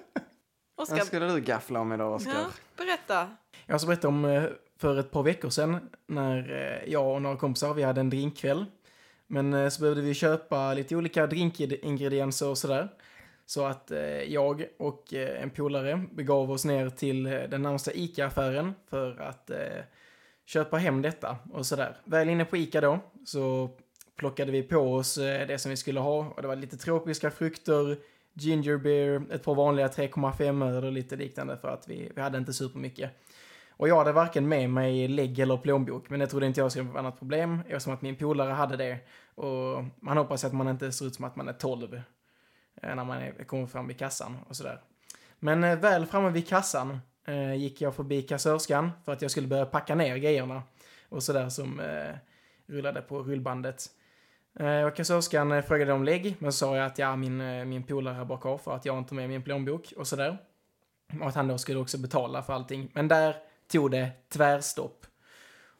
Vad Oskar, skulle du gaffla om idag, Oskar? ja, berätta. Jag ska berätta om eh, för ett par veckor sedan när eh, jag och några kompisar, vi hade en drinkkväll. Men så behövde vi köpa lite olika drinkingredienser och sådär. Så att eh, jag och eh, en polare begav oss ner till eh, den närmsta ICA-affären för att eh, köpa hem detta och sådär. Väl inne på ICA då så plockade vi på oss eh, det som vi skulle ha och det var lite tropiska frukter, ginger beer, ett par vanliga 3,5 öl och lite liknande för att vi, vi hade inte supermycket. Och jag hade varken med mig lägg eller plånbok, men det trodde inte jag skulle vara något problem eftersom att min polare hade det. Och man hoppas att man inte ser ut som att man är 12 Eh, när man är, kommer fram vid kassan och sådär. Men eh, väl framme vid kassan eh, gick jag förbi kassörskan för att jag skulle börja packa ner grejerna och sådär som eh, rullade på rullbandet. Eh, och kassörskan eh, frågade om lägg, men så sa jag att ja, min, eh, min polare bak av för att jag inte har med min plånbok och sådär. Och att han då skulle också betala för allting. Men där tog det tvärstopp.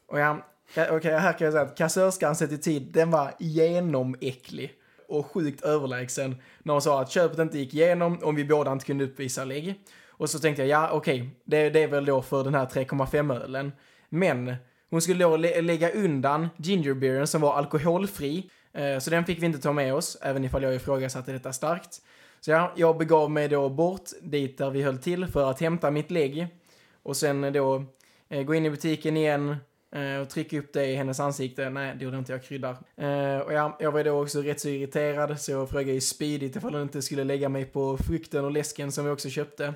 Och ja, okej, okej, här kan jag säga att kassörskan sett i tid, den var genomäcklig och sjukt överlägsen när hon sa att köpet inte gick igenom om vi båda inte kunde uppvisa lägg. Och så tänkte jag, ja okej, det, det är väl då för den här 3,5 ölen. Men hon skulle då lä- lägga undan gingerbeeren som var alkoholfri. Eh, så den fick vi inte ta med oss, även ifall jag ifrågasatte detta starkt. Så ja, jag begav mig då bort dit där vi höll till för att hämta mitt lägg. Och sen då eh, gå in i butiken igen och trycka upp det i hennes ansikte. Nej, det gjorde inte jag kryddar. Eh, och ja, jag var då också rätt så irriterad så jag frågade ju Speedigt ifall hon inte skulle lägga mig på frukten och läsken som vi också köpte.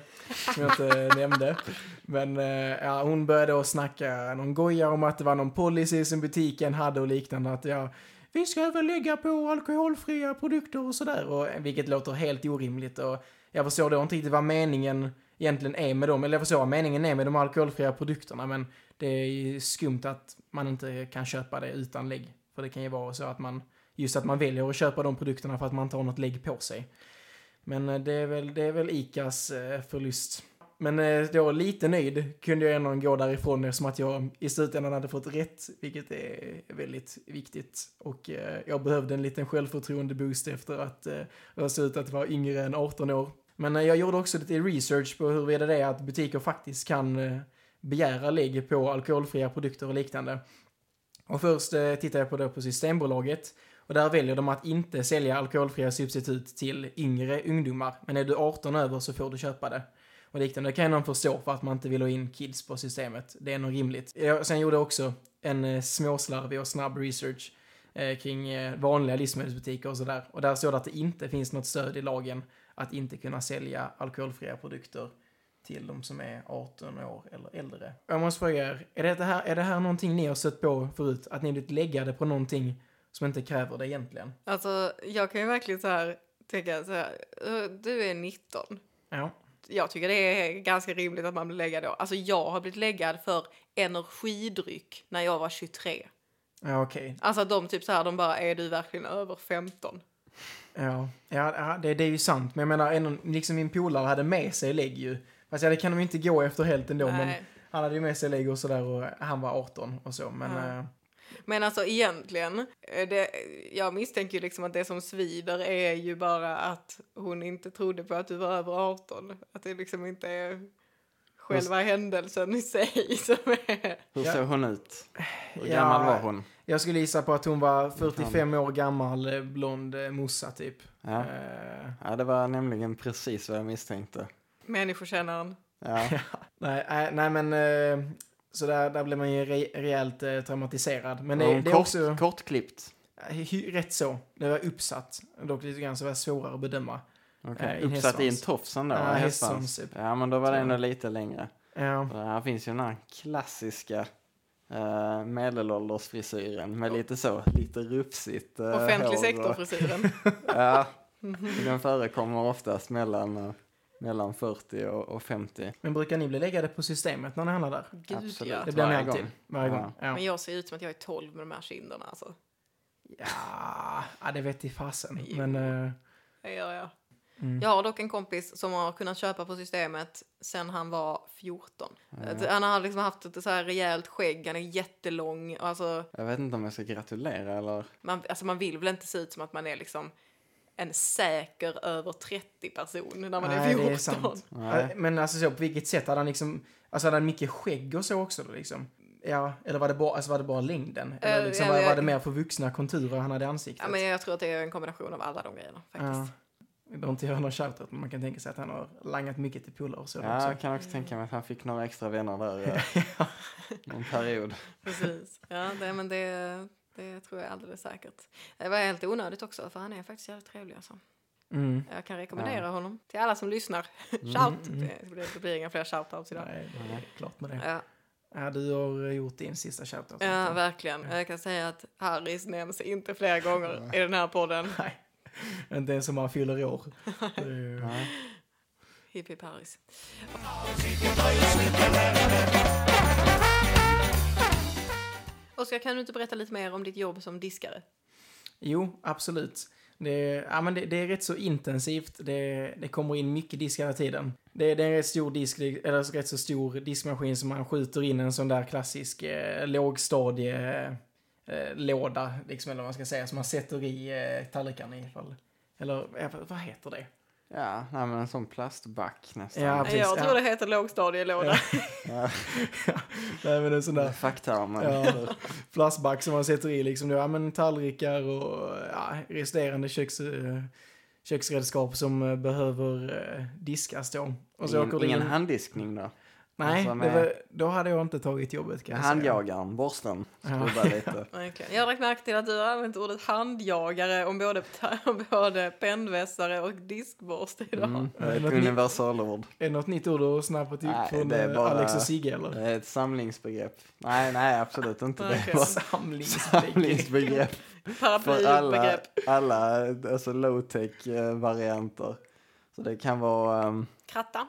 Som jag inte nämnde. Men eh, ja, hon började då snacka någon goja om att det var någon policy som butiken hade och liknande. Att ja, vi ska väl lägga på alkoholfria produkter och sådär. Och, vilket låter helt orimligt. Och jag förstår då inte riktigt vad meningen egentligen är med dem. Eller jag förstår vad meningen är med de alkoholfria produkterna. Men det är ju skumt att man inte kan köpa det utan lägg. För det kan ju vara så att man, just att man väljer att köpa de produkterna för att man inte har något lägg på sig. Men eh, det är väl, det är väl ICAs eh, förlust. Men eh, då lite nöjd kunde jag ändå gå därifrån eftersom att jag i slutändan hade fått rätt, vilket är väldigt viktigt. Och jag behövde en liten självförtroende-boost efter att ha sett ut att vara yngre än 18 år. Men jag gjorde också lite research på huruvida det är att butiker faktiskt kan begära lägg på alkoholfria produkter och liknande. Och först eh, tittade jag på det på Systembolaget och där väljer de att inte sälja alkoholfria substitut till yngre ungdomar. Men är du 18 över så får du köpa det. Och liknande. Det kan jag nog förstå för att man inte vill ha in kids på systemet. Det är nog rimligt. Jag sen gjorde jag också en eh, småslarvig och snabb research eh, kring eh, vanliga livsmedelsbutiker och sådär. Och där står det att det inte finns något stöd i lagen att inte kunna sälja alkoholfria produkter till de som är 18 år eller äldre. Jag måste fråga er, är det här, är det här någonting ni har stött på förut? Att ni blivit läggade på någonting som inte kräver det egentligen? Alltså, jag kan ju verkligen så här tänka så här, "Eh, du är 19. Ja. Jag tycker det är ganska rimligt att man blir läggad då. Alltså jag har blivit läggad för energidryck när jag var 23. Ja, okej. Alltså att de typ så här, de bara, är du verkligen över 15? Ja, ja ja, det, det är ju sant. Men jag menar, en, liksom min polare hade med sig lägg ju. Fast ja, det kan de inte gå efter helt ändå. Men Nej. han hade ju med sig lägg och sådär och han var 18 och så. Men Ja. eh, Men alltså egentligen, eh, det, jag misstänker ju liksom att det som svider är ju bara att hon inte trodde på att du var över 18. Att det liksom inte är själva händelsen i sig som är... Hur såg hon ut? Hur Ja. gammal var hon? jag skulle gissa på att hon var 45 år gammal, eh, blond morsa typ. Ja. Eh, ja, det var nämligen precis vad jag misstänkte. Människokännaren. Ja, nej, nej, nej, men eh, så där, där blev man ju re, rejält eh, traumatiserad. Men det, hon det är kort, också kortklippt. eh, rätt så. Det var uppsatt. Dock lite grann så var det svårare att bedöma. Okay. Eh, Uppsatt i en tofs ändå? Ja, hästsvans, typ. Ja, men då var det ändå lite längre. Ja. För Här finns ju den här klassiska uh, medelåldersfrisyren med lite så, lite rufsigt uh, Offentlig sektor-frisyren. Ja, den förekommer oftast mellan, eh, mellan 40 och, och 50. Men brukar ni bli läggade på systemet när ni handlar där? Gud Absolut. ja. Det blir ni Varje alltid. gång. Varje Ja. gång. Ja. Men jag ser ut som att jag är 12 med de här kinderna alltså. Ja, ja, det vet i fasen. Jo. Men eh, Det gör jag. Mm. Jag har dock en kompis som har kunnat köpa på systemet sen han var 14. Att Han har liksom haft ett så här rejält skägg, han är jättelång. Alltså Jag vet inte om jag ska gratulera eller... man, alltså man vill väl inte se ut som att man är liksom en säker över 30 person när man är nej, 14. det är sant. Nej. Ja, Men alltså så, på vilket sätt hade han liksom, alltså hade han mycket skägg och så också då liksom? Ja, eller var det bara, alltså var det bara längden? Eller Eh, liksom, ja, var, jag- var det mer för vuxna konturer han hade i ansiktet? Ja, men jag tror att det är en kombination av alla de grejerna Ja. faktiskt. Vi behöver inte göra någon shoutout, men man kan tänka sig att han har langat mycket till polare och så Ja, också. jag kan också tänka mig att han fick några extra vänner där eh, någon period. Precis. Ja, det, men det, det tror jag alldeles säkert. Det var helt onödigt också, för han är faktiskt jävligt trevlig alltså. Mm. Jag kan rekommendera honom till alla som lyssnar. Shout! mm. Det, blir, det blir inga fler shoutouts idag. Nej, är klart med det. Ja, Ja, du har gjort din sista shoutout. ja, verkligen. Jag kan säga att Harris nämns inte flera gånger i den här podden. Nej, inte ens om man fyller år. Nej. Hipp hipp Harris. Oskar, kan du inte berätta lite mer om ditt jobb som diskare? Jo, absolut. Det, ja, men det, det är rätt så intensivt. Det, det kommer in mycket disk hela tiden. Det, det är en rätt stor disk, eller rätt så stor diskmaskin som man skjuter in en sån där klassisk eh, lågstadie eh, låda, liksom, eller vad man ska säga, som man sätter i eh, tallrikarna i fall. Eller vad heter det? Ja, nej, men en sån plastback nästan. Ja, precis. Jag tror ja. det heter lågstadielåda. Ja. Nej, men en sån där Facktermen. ja, plastback som man sätter i liksom då, ja, men tallrikar och ja, resterande köks, eh, köksredskap som eh, behöver eh, diskas då. Och så åker Ingen, det ingen in. handdiskning då? Nej, alltså det med- var, då hade jag inte tagit jobbet kan jag säga. Handjagaren, borsten, skrubba lite. Verkligen. Jag har lagt märke till att du har använt ordet handjagare om både, om både pennvässare och diskborste idag. Mm, det är det ett universalord. Är det något nytt ord du har snappat upp Nej, från det är eh, bara- Alex och Sigge eller? Det är ett samlingsbegrepp. Nej, nej, absolut inte. Det är Okej. bara Samlingsbegrepp. samlingsbegrepp för alla, alla alltså low-tech eh, varianter. Så det kan vara um, Kratta.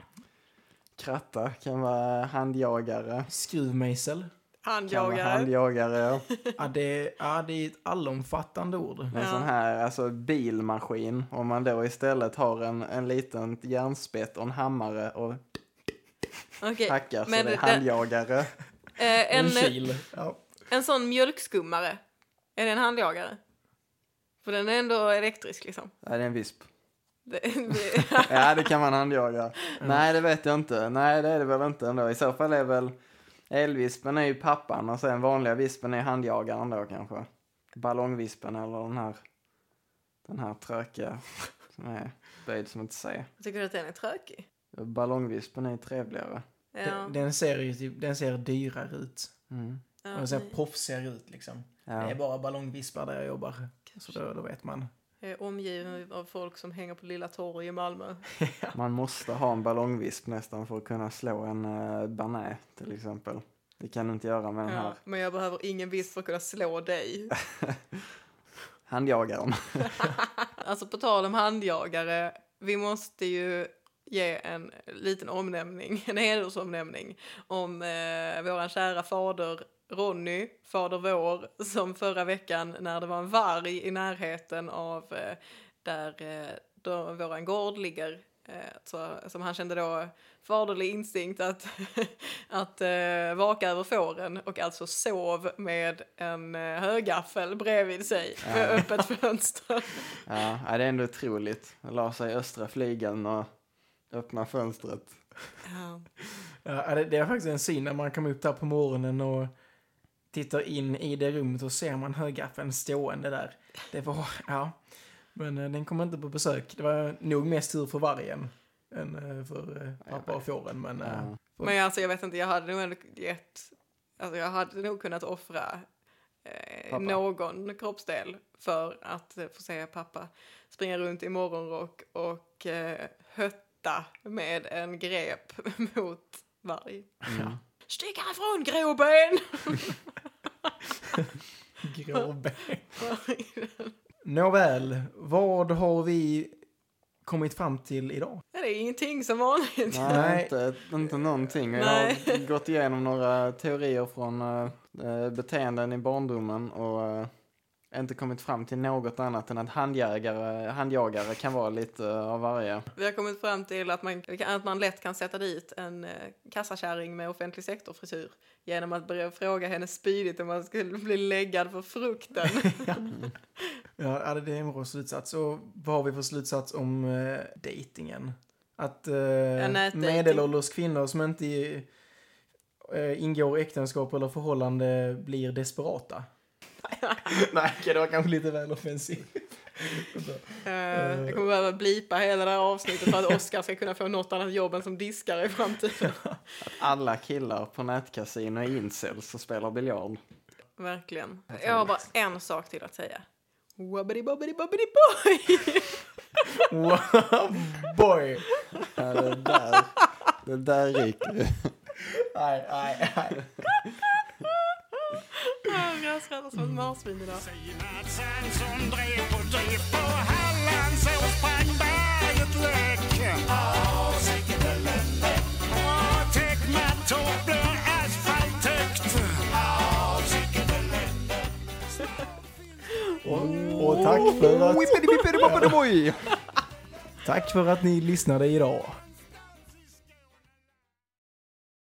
Kratta, kan vara handjagare, Skruvmejsel. kan vara Handjagare. handjagare, ja. Ja, det, ja, det är ett allomfattande ord. En Ja. sån här alltså bilmaskin, om man då istället har en, en liten järnspett och en hammare och Okej. hackar så men det är handjagare. Eh, En en, kil. Ja. en sån mjölkskummare. Är det en handjagare? För den är ändå elektrisk liksom. Ja, det är en visp. Det, det, Ja, det kan man handjaga. Nej, det vet jag inte. Nej, det är det väl inte ändå. I så fall är väl elvispen är ju pappan och sen vanliga vispen är handjagaren då kanske. Ballongvispen eller den här, den här trökiga som är böjd som ett C. jag tycker att den är tråkig. Ballongvispen är trevligare. Ja. Den, den ser ju typ, den ser dyrare ut. Mm. ja, Och ser proffsigare ut liksom. Det är Ja. bara ballongvispar där jag jobbar. Så då, då vet man. Är omgiven av folk som hänger på Lilla Torg i Malmö. Man måste ha en ballongvisp nästan för att kunna slå en uh, banä till exempel. Det kan du inte göra med den Ja, här men jag behöver ingen visp för att kunna slå dig. handjagaren. Alltså på tal om handjagare, vi måste ju ge en liten omnämning, en hedersomnämning om eh, våran kära fader Ronny, fader vår, som förra veckan när det var en varg i närheten av eh, där eh, då våran gård ligger eh, så, som han kände då faderlig instinkt att, att eh, vaka över fåren och alltså sov med en eh, högaffel bredvid sig med Ja. öppet fönster. Ja, det är ändå otroligt. Jag la sig i östra flygeln och öppna fönstret. Ja. Ja, det, det är faktiskt en syn när man kommer upp där på morgonen och tittar in i det rummet och ser man högaffeln stående där. Det var, ja. Men eh, den kom inte på besök. Det var nog mest tur för vargen än eh, för eh, pappa och fåren. Men Ja. Men alltså jag vet inte, jag hade nog ändå gett, alltså jag hade nog kunnat offra eh, någon kroppsdel för att få se pappa springa runt i morgonrock och eh, hötta med en grep mot varg. Mm. Stick härifrån gråben! gråben. Nåväl, vad har vi kommit fram till idag? Ja, det är ingenting som vanligt. Nej. Inte, inte någonting. Jag har gått igenom några teorier från eh, beteenden i barndomen och eh, inte kommit fram till något annat än att handjagare, handjagare kan vara lite eh, av varje. Vi har kommit fram till att man, att man lätt kan sätta dit en eh, kassakärring med offentlig sektorfrisyr genom att börja fråga henne spydigt om man skulle bli läggad för frukten. Ja, det är en bra slutsats. Och vad har vi för slutsats om uh, dejtingen? Att nätdating. medelålders kvinnor som inte uh, ingår äktenskap eller förhållande blir desperata. Nej, okej, det var kanske lite väl offensivt. Eh, jag kommer behöva blipa hela det här avsnittet för att Oscar ska kunna få något annat jobb än som diskare i framtiden. Alla killar på nätkasino är incels och spelar biljard. Verkligen. Jag har bara en sak till att säga. Wobbity bobbity bobbity boy! boy! Ja, det där, det där ryker ju. Nej, nej, nej. Jag skrattar som ett marsvin idag. Sinatsen som drev och drev på sprang berget läck. Asfalttäckt. Tack för att... Tack för att ni lyssnade idag.